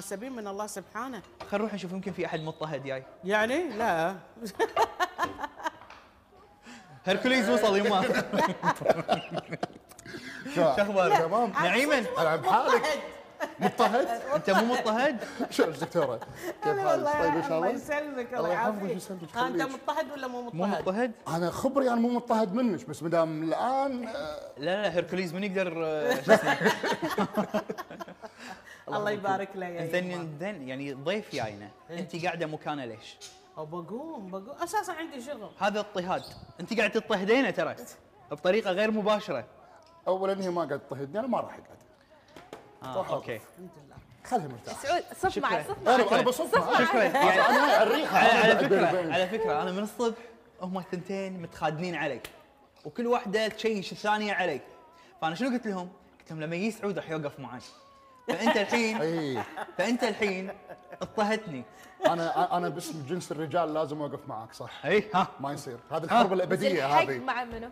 سبيل من الله سبحانه. خل نروح نشوف يمكن في أحد مضطهد جاي يعني؟ لا. هركوليز وصل يما شو؟ أخبارك؟ تمام نعيما. أنا بحالك مضطهد أنت مو مضطهد؟ شو دكتوره كيف حالك؟ طيب ان شاء الله الله يسلمك؟ الله يعافيك أنت. مضطهد ولا مو مو مضطهد؟ مضطهد؟ أنا خبري أنا مو مضطهد منك بس مدام الآن آه، لا لا هركوليز من يقدر آه، شو اسمه؟ الله يبارك له يا زين. زين يعني ضيف جاينا أنت قاعدة مكانه ليش؟ بقوم بقوم. أساسا عندي شغل. هذا اضطهاد. أنت قاعد تضطهدينه ترى. بطريقة غير مباشرة. اولا هي ما قاعد تضطهدني أنا ما راح أقعد. آه أوكي. الحمد لله. خليها مرتاح. سعود صف. معي صف معي. أنا أنا بصف معاك. شكرا. يعني أنا على الريحه على, فكرة. على فكرة أنا من الصبح هم الثنتين متخادنين علي. وكل واحدة تشيش الثانية علي. فأنا شنو قلت لهم؟ قلت لهم لما يجي سعود راح يوقف معي فأنت الحين اي فأنت الحين اضطهدتني. أنا أنا باسم جنس الرجال لازم أوقف معاك صح؟ اي ها. ما يصير. هذه الحرب الأبدية هذه. مع منو؟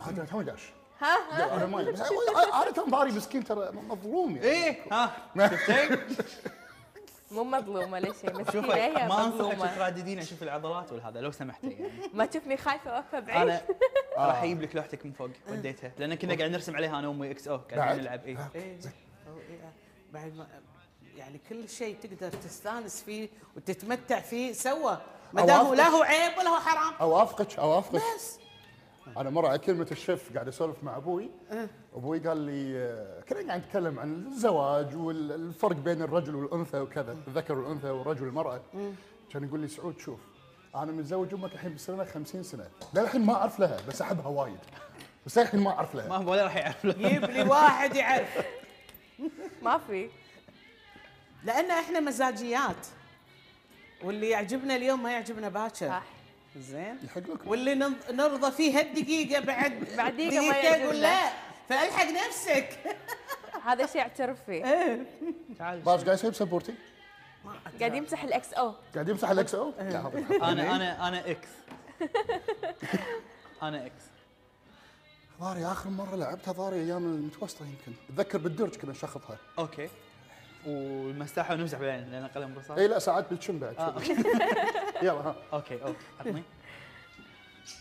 هذا تو داش ها ها. أنا ما كان ضاري مسكين ترى مظلوم يعني. إيه ها. شفتي؟ مو مظلومه ليش هي شوفي مسكينه هي ما انصحك ترددين أشوف العضلات والهذا لو سمحتي يعني. ما تشوفني خايفة وأقفة بعيد؟ أنا راح أجيب لك لوحتك من فوق وديتها لأن كنا قاعد نرسم عليها أنا وأمي إكس أو؟ قاعدين نلعب. اي إيه، بعد ما يعني كل شيء تقدر تستانس فيه وتتمتع فيه سوا. ما دام هو لا هو عيب ولا هو حرام. أوافقك أوافقك. بس. أنا مرة على كلمة الشيف قاعد أسولف مع أبوي. أبوي قال لي آه، كنا قاعد نتكلم عن الزواج والفرق بين الرجل والأنثى وكذا الذكر والأنثى والرجل والمرأة. كان يقول لي سعود شوف أنا متزوج أمك الحين بالسنه 50 سنة. للحين ما أعرف لها بس أحبها وايد. بس للحين ما أعرف لها. ما هو ولا راح يعرف له. جيب لي واحد يعرف. ما في. لأن إحنا مزاجيات. واللي يعجبنا اليوم ما يعجبنا باكر. صح. زين؟ يحق لكم واللي نرضى فيه هالدقيقه بعد بعد دقيقة ما. نقول لا. فألحق نفسك. هذا شيء اعترف فيه تعال. باش قاعد يسوي بسبورتي قاعد يمسح ال X أو قاعد يمسح ال X أو الحق. أنا أنا أنا X أنا X ضاري آخر مرة لعبتها ضاري أيام المتوسطة يمكن. أتذكر بالدرج كنا نشخطها Okay. والمساحة ونمسح بعدين لأن قلم رصاص إي لا ساعات بالشم بعد آه، يلا ها. Okay okay عطني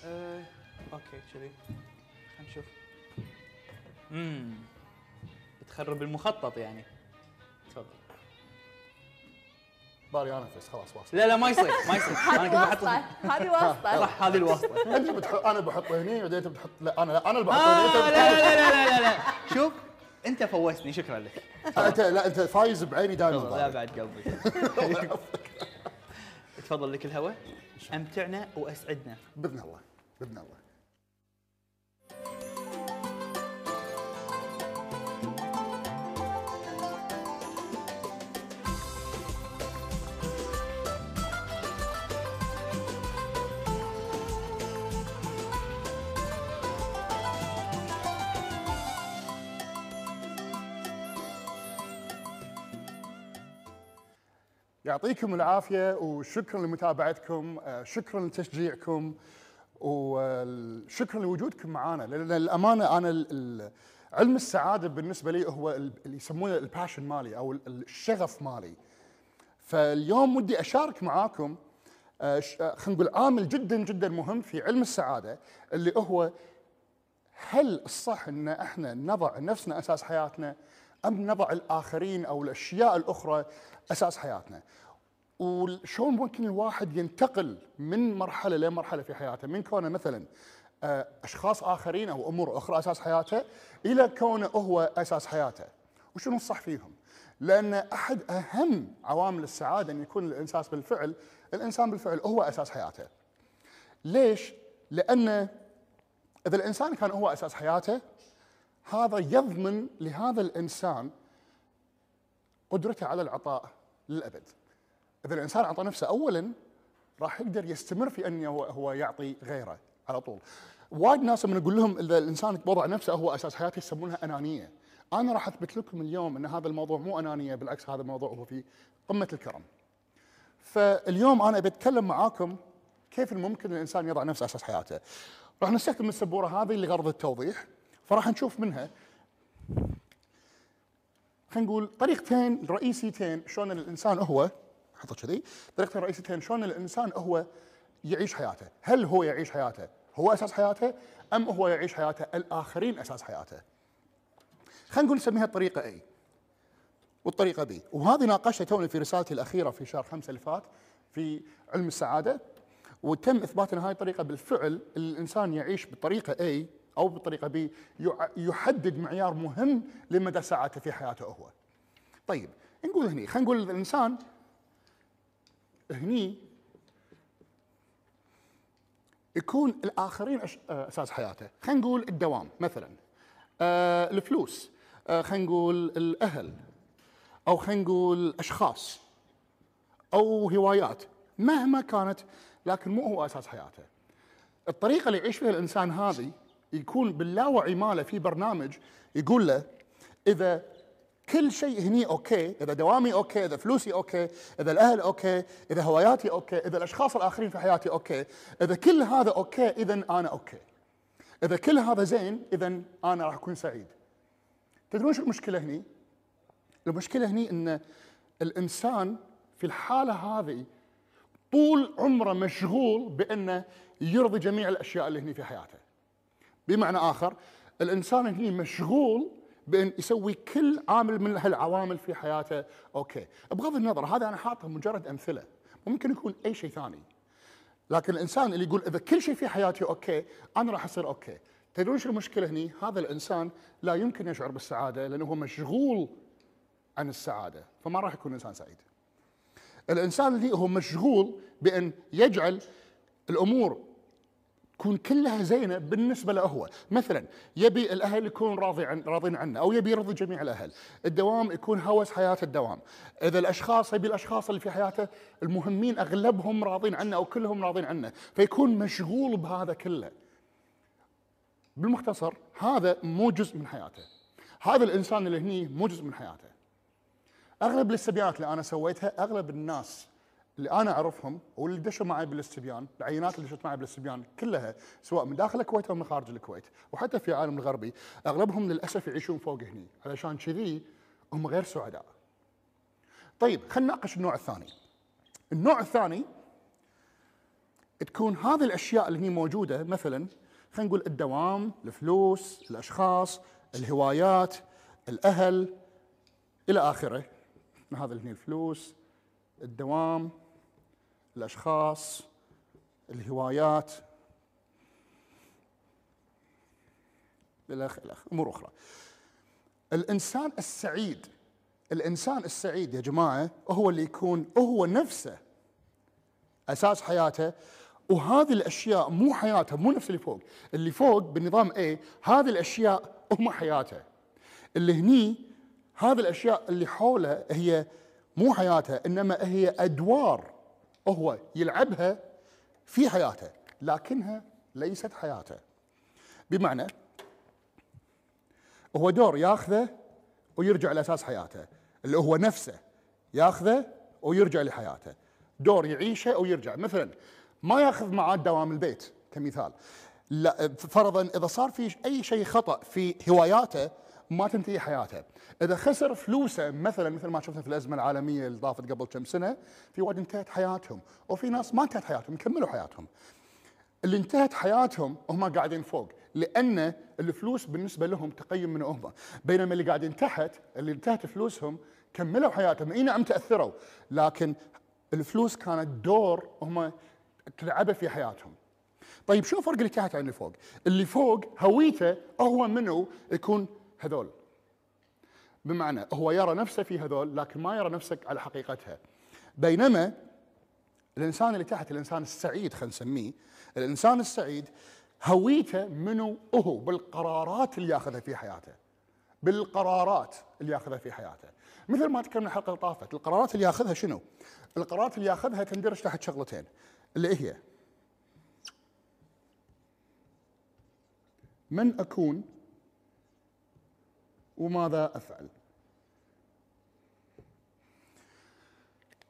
آه، okay كذي خلينا نشوف. امم بتخرب المخطط يعني. تفضل. باري أنا فزت خلاص واصل. لا لا ما يصير ما يصير. أنا كنت بحط هذه واسطة. صح هذه الواسطة. أنت بتحط أنا بحطه هني بعدين أنت بتحط لا أنا لا أنا اللي بحطه آه هني لا انت لا لا لا لا لا. شوف أنت فوزتني شكرا لك. أنت لا أنت فايز بعيني دائما تفضل لا. بعد. قلبي تفضل لك الهواء. أمتعنا وأسعدنا. بإذن الله بإذن الله. يعطيكم العافية وشكرا لمتابعتكم آه، شكرا لتشجيعكم وشكرا لوجودكم معنا لأن الامانه أنا علم السعادة بالنسبة لي هو ال- اللي يسمونه الباشن مالي أو ال- الشغف مالي. فاليوم ودي أشارك معاكم آه، آه، خلينا نقول عامل جدا جدا مهم في علم السعادة اللي هو هل الصح إن إحنا نضع نفسنا أساس حياتنا؟ أم نضع الآخرين أو الأشياء الأخرى أساس حياتنا؟ وشلون ممكن الواحد ينتقل من مرحلة لمرحله في حياته من كونه مثلا آه، أشخاص آخرين أو أمور أخرى أساس حياته إلى كونه هو أساس حياته وشنو الصح فيهم؟ لأن أحد أهم عوامل السعادة أن يكون الإنسان بالفعل الإنسان بالفعل هو أساس حياته. ليش؟ لأن إذا الإنسان كان هو أساس حياته هذا يضمن لهذا الإنسان قدرته على العطاء للأبد. إذا الإنسان أعطى نفسه اولا راح يقدر يستمر في أنه هو يعطي غيره على طول. وايد ناس لما نقول لهم إذا الإنسان وضع نفسه هو أساس حياته يسمونها أنانية. أنا راح أثبت لكم اليوم إن هذا الموضوع مو أنانية بالعكس هذا الموضوع هو في قمة الكرم. فاليوم أنا بتكلم معاكم كيف ممكن الإنسان يضع نفسه أساس حياته. راح نستخدم السبورة هذه لغرض التوضيح فراح نشوف منها. خلينا نقول طريقتين رئيسيتين شلون الإنسان هو حطه كذي طريقتين رئيسيتين شلون الإنسان هو يعيش حياته. هل هو يعيش حياته هو أساس حياته أم هو يعيش حياته الآخرين أساس حياته؟ خلينا نقول نسميها الطريقة A والطريقة B. وهذه ناقشتها توني في رسالتي الأخيرة في شهر خمسة اللي فات في علم السعادة. وتم اثبات ان هاي الطريقة بالفعل الإنسان يعيش بالطريقة A أو بالطريقة B يع- يحدد معيار مهم لمدى سعادته في حياته هو. طيب نقول هني خلينا نقول الإنسان هني يكون الآخرين أساس حياته، خلينا نقول الدوام مثلا آه الفلوس آه خلينا نقول الأهل أو خلينا نقول أشخاص أو هوايات مهما كانت لكن مو هو أساس حياته. الطريقة اللي يعيش فيها الإنسان هذه يكون باللاوعي ماله في برنامج يقول له إذا كل شيء هني okay، إذا دوامي okay، إذا فلوسي okay، إذا الأهل okay، إذا هواياتي okay، إذا الأشخاص الآخرين في حياتي okay، إذا كل هذا okay اذا أنا okay. إذا كل هذا زين اذا أنا راح أكون سعيد. تدرون شو المشكلة هني؟ المشكلة هني إن الإنسان في الحالة هذه طول عمره مشغول بإنه يرضي جميع الأشياء اللي هني في حياته. بمعنى آخر الإنسان هني مشغول بأن يسوي كل عامل من هالعوامل في حياته okay، بغض النظر هذا أنا حاطه مجرد أمثلة، ممكن يكون أي شيء ثاني. لكن الإنسان اللي يقول إذا كل شيء في حياتي okay، أنا راح أصير okay. تدرون شو المشكلة هني؟ هذا الإنسان لا يمكن يشعر بالسعادة لأنه هو مشغول عن السعادة، فما راح يكون إنسان سعيد. الإنسان اللي هو مشغول بأن يجعل الأمور تكون كلها زينة بالنسبة له هو، مثلا يبي الأهل يكون راضي عن راضين عنه أو يبي يرضي جميع الأهل، الدوام يكون هوس حياة الدوام، إذا الأشخاص يبي الأشخاص اللي في حياته المهمين أغلبهم راضين عنه أو كلهم راضين عنه، فيكون مشغول بهذا كله. بالمختصر هذا مو جزء من حياته. هذا الإنسان اللي هني مو جزء من حياته. أغلب الاستبيانات اللي أنا سويتها أغلب الناس اللي أنا أعرفهم واللي دشوا معي بالاستبيان، العينات اللي دشت معي بالاستبيان كلها سواء من داخل الكويت أو من خارج الكويت، وحتى في العالم الغربي، أغلبهم للأسف يعيشون فوق هني، علشان كذي هم غير سعداء. طيب خلينا نناقش النوع الثاني. النوع الثاني تكون هذه الأشياء اللي هي موجودة مثلا خلينا نقول الدوام، الفلوس، الأشخاص، الهوايات، الأهل إلى آخره. هذا هي الفلوس، الدوام، الأشخاص، الهوايات إلى إلى أمور أخرى. الإنسان السعيد الإنسان السعيد يا جماعة هو اللي يكون هو نفسه أساس حياته وهذه الأشياء مو حياته مو نفس اللي فوق، اللي فوق بالنظام A هذه الأشياء هم حياته. اللي هني هذه الأشياء اللي حوله هي مو حياته إنما هي أدوار هو يلعبها في حياته لكنها ليست حياته. بمعنى هو دور ياخذه ويرجع لأساس حياته اللي هو نفسه ياخذه ويرجع لحياته. دور يعيشه ويرجع. مثلا ما ياخذ معاه دوام البيت كمثال. لا فرضا إذا صار في أي شيء خطأ في هواياته ما تنتهي حياته. إذا خسر فلوسه مثلا مثل ما شفنا في الأزمة العالمية اللي طافت قبل كم سنة في واحد انتهت حياتهم وفي ناس ما انتهت حياتهم كملوا حياتهم. اللي انتهت حياتهم هم قاعدين فوق لأن الفلوس بالنسبة لهم تقيم من هم بينما اللي قاعدين تحت اللي انتهت فلوسهم كملوا حياتهم. اي نعم تأثروا لكن الفلوس كانت دور هم تلعبه في حياتهم. طيب شو الفرق اللي تحت عن اللي فوق؟ اللي فوق هويته هو منو؟ يكون هذول. بمعنى هو يرى نفسه في هذول لكن ما يرى نفسك على حقيقتها. بينما الإنسان اللي تحت الإنسان السعيد خلينا نسميه الإنسان السعيد هويته منو؟ هو بالقرارات اللي ياخذها في حياته. بالقرارات اللي ياخذها في حياته. مثل ما تكلمنا الحلقة اللي طافت القرارات اللي ياخذها شنو؟ القرارات اللي ياخذها تندرج تحت شغلتين. اللي هي من أكون وماذا أفعل؟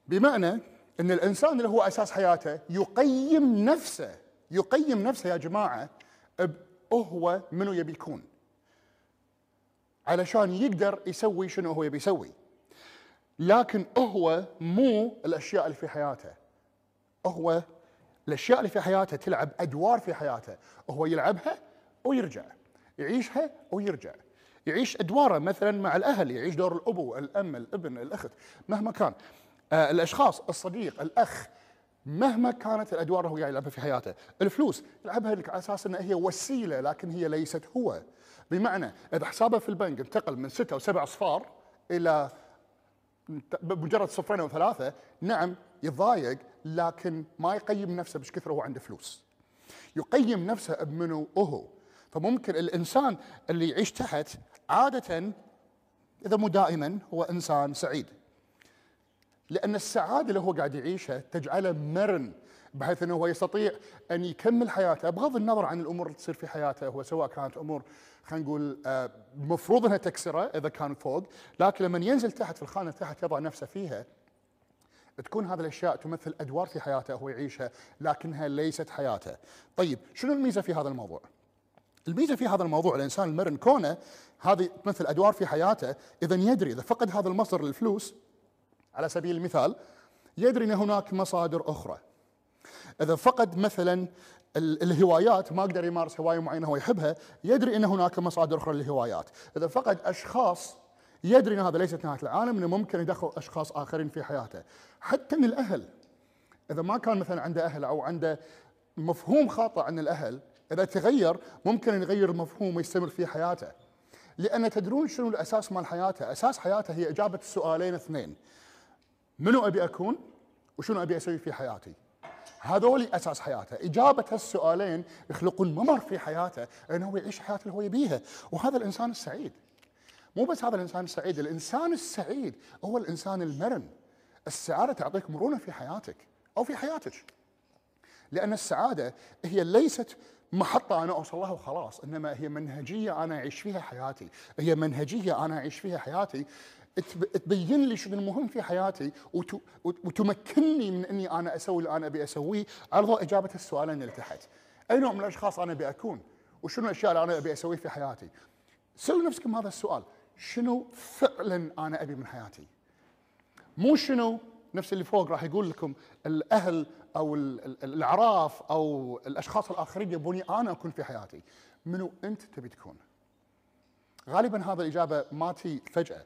بمعنى إن الإنسان اللي هو أساس حياته يقيم نفسه يقيم نفسه يا جماعة ب- هو منو يبي يكون. علشان يقدر يسوي شنو هو يبي يسوي. لكن هو مو الأشياء اللي في حياته. هو الأشياء اللي في حياته تلعب أدوار في حياته. هو يلعبها ويرجع. يعيشها ويرجع. يعيش أدواره مثلا مع الأهل يعيش دور الأبو الأم الابن الأخت مهما كان. آه الأشخاص الصديق الأخ مهما كانت الأدوار اللي هو قاعد يلعبها في حياته الفلوس يلعبها على أساس إنها هي وسيلة لكن هي ليست هو. بمعنى إذا حسابه في البنك انتقل من ستة أو سبع اصفار إلى بمجرد صفرين أو ثلاثة نعم يتضايق لكن ما يقيم نفسه بش كثر هو عنده فلوس. يقيم نفسه بمنو هو. فممكن الإنسان اللي يعيش تحت عادة إذا مو دائما هو إنسان سعيد لأن السعادة اللي هو قاعد يعيشها تجعله مرن بحيث إنه هو يستطيع أن يكمل حياته بغض النظر عن الأمور اللي تصير في حياته هو سواء كانت أمور خلينا نقول آه، المفروض إنها تكسره إذا كان فوق لكن لما ينزل تحت في الخانة تحت يضع نفسه فيها تكون هذه الأشياء تمثل أدوار في حياته هو يعيشها لكنها ليست حياته. طيب شنو الميزة في هذا الموضوع؟ الميزة في هذا الموضوع الإنسان المرن كونه هذه تمثل أدوار في حياته إذا يدري إذا فقد هذا المصدر للفلوس على سبيل المثال يدري إن هناك مصادر أخرى. إذا فقد مثلا ال- الهوايات ما قدر يمارس هواية معينة هو يحبها يدري إن هناك مصادر أخرى للهوايات إذا فقد أشخاص يدري إن هذا ليست نهاية العالم إنه ممكن يدخل أشخاص آخرين في حياته حتى من الأهل إذا ما كان مثلا عنده أهل أو عنده مفهوم خاطئ عن الأهل إذا تغير ممكن يغير المفهوم ويستمر في حياته لأن تدرون شنو الأساس مال حياته أساس حياته هي إجابة السؤالين اثنين منو أبي أكون وشنو أبي أسوي في حياتي هذول أساس حياته، إجابة هالسؤالين يخلقون ممر في حياته انه هو يعيش الحياة اللي هو يبيها، وهذا الإنسان السعيد. مو بس هذا الإنسان السعيد، الإنسان السعيد هو الإنسان المرن. السعادة تعطيك مرونة في حياتك أو في حياتك. لأن السعادة هي ليست محطة أنا أوصل لها وخلاص، إنما هي منهجية أنا أعيش فيها حياتي، هي منهجية أنا أعيش فيها حياتي تب- تبين لي شنو المهم في حياتي وت- وت- وتمكنني من إني أنا أسوي اللي أنا أبي أسويه على ضوء إجابة السؤالين اللي تحت. أي نوع من الأشخاص أنا أبي أكون؟ وشنو الأشياء اللي أنا أبي أسويه في حياتي؟ سألوا نفسكم هذا السؤال، شنو فعلا أنا أبي من حياتي؟ مو شنو نفس اللي فوق راح يقول لكم الأهل أو ال- ال- الأعراف أو الأشخاص الآخرين يبوني أنا أكون في حياتي. منو أنت تبي تكون؟ غالبا هذا الإجابة ما تي فجأة.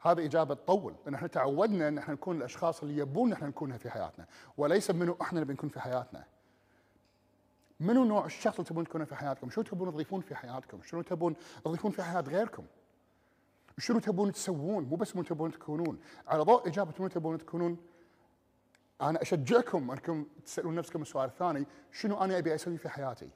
هذه إجابة تطول لأن إحنا تعودنا إن إحنا نكون الأشخاص اللي يبون إحنا نكونها في حياتنا. وليس منو إحنا اللي بنكون في حياتنا. منو نوع الشخص اللي تبون تكونه في حياتكم؟ شو تبون تضيفون في حياتكم؟ شنو تبون تضيفون في حياة غيركم؟ شنو تبون تسوون؟ مو بس من تبون تكونون. على ضوء إجابة من تبون تكونون؟ أنا أشجعكم أنكم تسألون نفسكم السؤال الثاني شنو أنا أبي أسوي في حياتي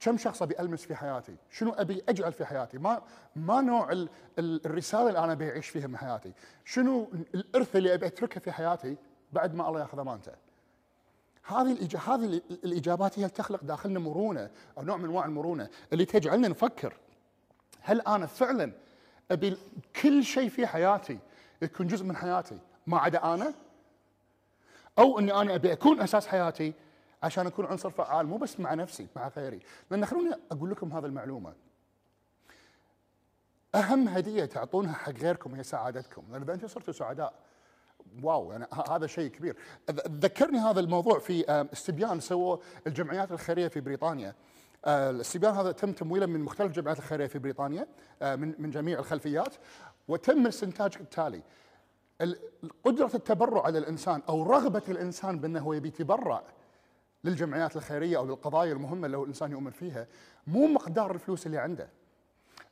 كم شخص أبي ألمس في حياتي؟ شنو أبي أجعل في حياتي؟ ما ما نوع ال ال الرسالة اللي أنا أبي أعيش فيها من حياتي؟ شنو الإرث اللي أبي أتركه في حياتي بعد ما الله يأخذ أمانته؟ هذه الإجا... هذه ال- الإجابات هي اللي تخلق داخلنا مرونة أو نوع من أنواع المرونة اللي تجعلنا نفكر هل أنا فعلا أبي كل شيء في حياتي يكون جزء من حياتي ما عدا أنا؟ أو إني أنا أبي أكون أساس حياتي عشان أكون عنصر فعال مو بس مع نفسي مع غيري. لأن خلوني أقول لكم هذه المعلومة. أهم هدية تعطونها حق غيركم هي سعادتكم. لأن إذا أنتم صرتوا سعداء واو يعني هذا شيء كبير. ذكرني هذا الموضوع في آم، استبيان سووه الجمعيات الخيرية في بريطانيا. آه، الاستبيان هذا تم تمويله من مختلف الجمعيات الخيرية في بريطانيا آه، من من جميع الخلفيات وتم الاستنتاج التالي. ال- قدرة التبرع على الإنسان أو رغبة الإنسان بأنه يبي يتبرع للجمعيات الخيرية أو للقضايا المهمة اللي هو الإنسان يؤمن فيها مو مقدار الفلوس اللي عنده.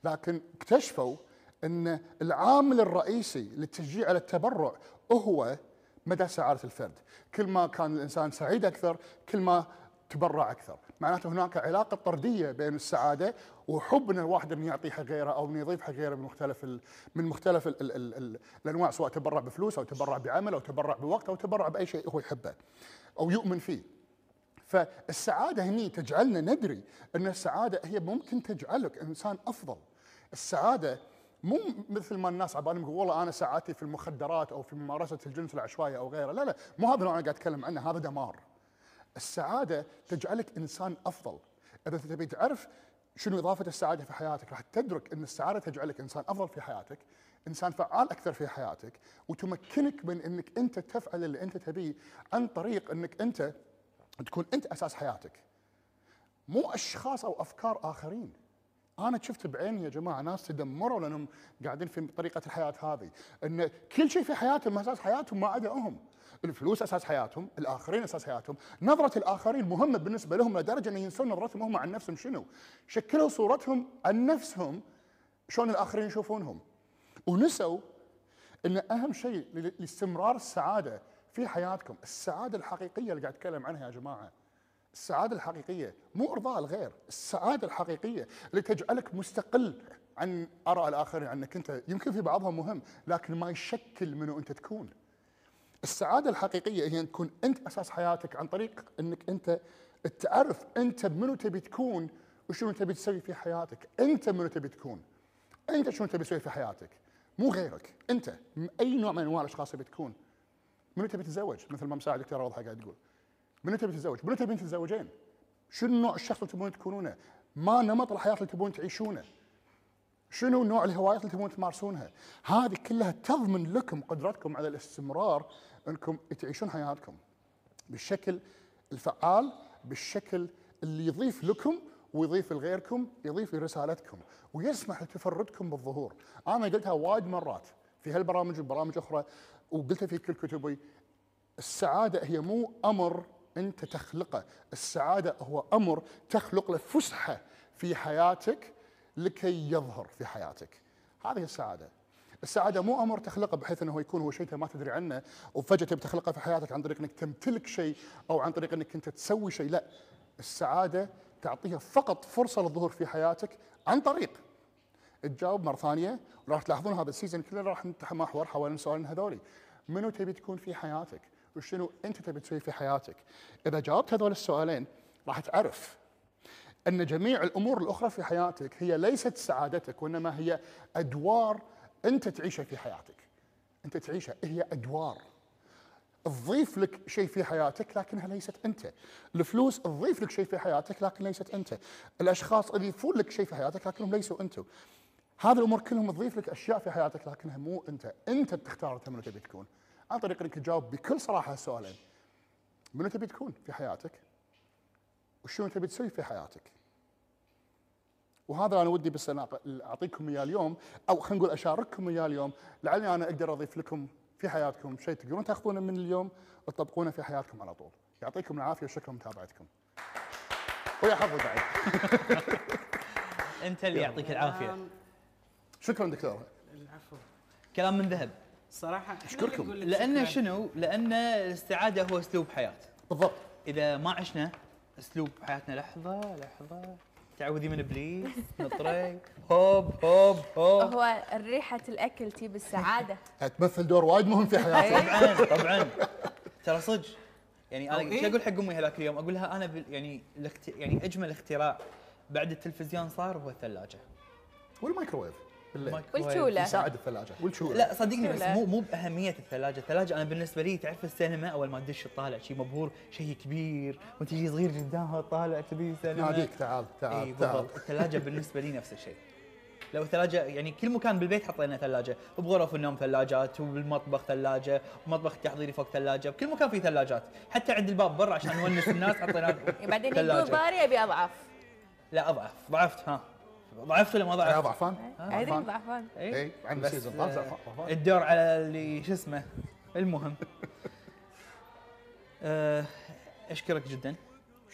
لكن اكتشفوا أن العامل الرئيسي للتشجيع على التبرع هو مدى سعادة الفرد. كل ما كان الإنسان سعيد أكثر كل ما تبرع أكثر. معناته هناك علاقة طردية بين السعادة وحب أن الواحد أن يعطي حق غيره أو أن يضيف حق غيره من مختلف ال من مختلف ال ال ال ال الأنواع سواء تبرع بفلوس أو تبرع بعمل أو تبرع بوقت أو تبرع بأي شيء هو يحبه أو يؤمن فيه فالسعادة هني تجعلنا ندري أن السعادة هي ممكن تجعلك إنسان أفضل. السعادة مو مثل ما الناس عبالهم يقول والله أنا سعادتي في المخدرات أو في ممارسة الجنس العشوائي أو غيره، لا لا مو هذا اللي أنا قاعد أتكلم عنه هذا دمار. السعادة تجعلك إنسان أفضل. إذا تبي تعرف شنو إضافة السعادة في حياتك؟ راح تدرك إن السعادة تجعلك إنسان أفضل في حياتك، إنسان فعال أكثر في حياتك، وتمكنك من إنك أنت تفعل اللي أنت تبيه عن طريق إنك أنت تكون أنت أساس حياتك. مو أشخاص أو أفكار آخرين. أنا شفت بعيني يا جماعة ناس تدمروا لأنهم قاعدين في طريقة الحياة هذه، إن كل شيء في حياتهم أساس حياتهم ما عدا هم. الفلوس أساس حياتهم، الآخرين أساس حياتهم، نظرة الآخرين مهمة بالنسبة لهم لدرجة انه ينسون نظرتهم هم عن نفسهم شنو؟ شكلوا صورتهم عن نفسهم شلون الآخرين يشوفونهم. ونسوا إن أهم شيء لاستمرار السعادة في حياتكم، السعادة الحقيقية اللي قاعد أتكلم عنها يا جماعة. السعادة الحقيقية مو إرضاء الغير السعادة الحقيقية اللي تجعلك مستقل عن آراء الآخرين عنك أنت يمكن في بعضهم مهم لكن ما يشكل منو أنت تكون السعادة الحقيقية هي أن تكون أنت أساس حياتك عن طريق أنك أنت تعرف أنت منو تبي تكون وشنو تبي تسوي في حياتك أنت منو تبي تكون أنت شنو تبي تسوي في حياتك مو غيرك أنت م- أي نوع من أنواع الأشخاص تبي تكون منو تبي تتزوج مثل ما مساعد دكتور واضحة قاعد تقول منو تبي تتزوج؟ منو تبين تتزوجين؟ شنو نوع الشخص اللي تبون تكونونه؟ ما نمط الحياة اللي تبون تعيشونه؟ شنو نوع الهوايات اللي تبون تمارسونها؟ هذه كلها تضمن لكم قدرتكم على الاستمرار انكم تعيشون حياتكم. بالشكل الفعال بالشكل اللي يضيف لكم ويضيف لغيركم يضيف لرسالتكم ويسمح لتفردكم بالظهور. أنا قلتها وايد مرات في هالبرامج وبرامج أخرى وقلتها في كل كتبي. السعادة هي مو أمر أنت تخلقه. السعادة هو أمر تخلق له فسحة في حياتك لكي يظهر في حياتك. هذه السعادة. السعادة مو أمر تخلقه بحيث أنه يكون هو شيء أنت ما تدري عنه وفجأة تبي تخلقه في حياتك عن طريق أنك تمتلك شيء أو عن طريق أنك أنت تسوي شيء. لا. السعادة تعطيها فقط فرصة للظهور في حياتك عن طريق. تجاوب مرة ثانية وراح تلاحظون هذا السيزون كله راح نتمحور حوالين السؤالين هذولي. منو تبي تكون في حياتك؟ وشنو أنت تبي تسوي في حياتك؟ إذا جاوبت هذول السؤالين راح تعرف أن جميع الأمور الأخرى في حياتك هي ليست سعادتك وإنما هي أدوار أنت تعيشها في حياتك أنت تعيشها هي أدوار تضيف لك شيء في حياتك لكنها ليست أنت. الفلوس تضيف لك شيء في حياتك لكن ليست أنت. الأشخاص يضيفون لك شيء في حياتك لكنهم ليسوا أنتم. هذه الأمور كلهم تضيف لك أشياء في حياتك لكنها مو أنت، أنت بتختار انت تبي تكون. عن طريق إنك تجاوب بكل صراحة السؤالين. منو تبي تكون في حياتك؟ وشنو تبي تسوي في حياتك؟ وهذا أنا ودي بس أنا أعط- أعطيكم إياه اليوم أو خلينا نقول أشارككم إياه اليوم لعلي أنا أقدر أضيف لكم في حياتكم شيء تقدرون تأخذونه من اليوم وتطبقونه في حياتكم على طول. يعطيكم العافية وشكرا لمتابعتكم. ويا حظ بعد. أنت اللي يعطيك العافية شكرا دكتور. العفو كلام من ذهب صراحة لك لأن. شنو؟ لأن السعاده هو أسلوب حياة بالضبط. إذا ما عشنا أسلوب حياتنا. لحظة لحظة. تعوذي من إبليس نطري هوب هوب هوب. هو ريحة الأكل تجيب السعاده تمثل دور وايد مهم في حياتك. طبعا طبعا. ترى صدق. يعني أنا؟ شو أقول حق أمي هذاك اليوم؟ أقول لها أنا بال- يعني الاخت... يعني أجمل اختراع بعد التلفزيون صار هو الثلاجة. والمايكروويف والشولة. يساعد الثلاجة. والشولة. لا صدقني بس. مو مو بأهمية الثلاجة، الثلاجة أنا بالنسبة لي تعرف السينما أول ما تدش تطالع شيء مبهور شيء كبير. وأنت شيء صغير قدامها طالع كذي سينما. ناديك تعال تعال تعال. بالضبط. الثلاجة بالنسبة لي نفس الشيء. لو الثلاجة يعني كل مكان بالبيت حطينا ثلاجة. بغرف النوم ثلاجات وبالمطبخ ثلاجة ومطبخ التحضيري فوق ثلاجة. بكل مكان في ثلاجات. حتى عند الباب برا عشان نونس الناس حطينا بعدين يقول ثلاجة. ضاري أبي أضعف. لا أضعف. ضعفت ها. ضعفت ولا ما يا ضعفت؟ ضعفان؟ ادري ضعفان؟ ضعفان. اي اي عند بس، season ضعفان. الدور على اللي شو اسمه؟ المهم. آه، أشكرك جدا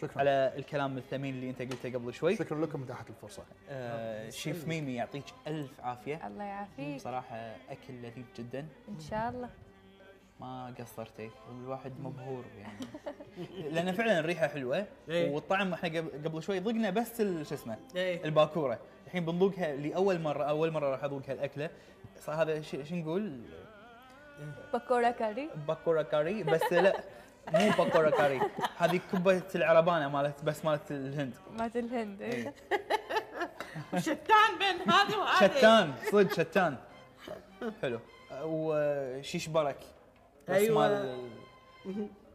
شكرا. على الكلام الثمين اللي أنت قلته قبل شوي. شكرا لكم اتاحت الفرصة. آه، شيف ميمي يعطيك ألف عافية. الله يعافيك. صراحة أكل لذيذ جدا. إن شاء الله. ما قصرتي. والواحد مبهور يعني. لأن فعلا الريحة حلوة إيه. والطعم إحنا قبل قبل شوي ضقنا بس شو اسمه إيه. الباكورة. الحين بنذوقها لأول مرة أول مرة راح اذوق هالاكله هذا ش- شو نقول؟ Pakora curry. Pakora curry بس لا مو pakora curry. هذه كبة العربانة مالت بس مالت الهند. مالت الهند. إيه. شتان بين هذه وهذه. شتان صدق شتان. حلو. وشيش برك بس أيوة. مال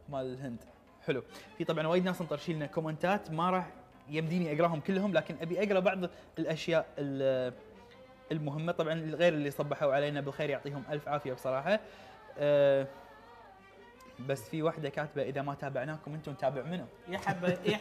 مال الهند. حلو. في طبعا وايد ناس مطرشين لنا comment ات ما راح يمديني أقراهم كلهم لكن أبي أقرأ بعض الأشياء ال- المهمة. طبعا غير اللي صبحوا علينا بالخير يعطيهم ألف عافية بصراحة. أه بس في واحدة كاتبة إذا ما تابعناكم أنتم نتابع منو يا حبا يا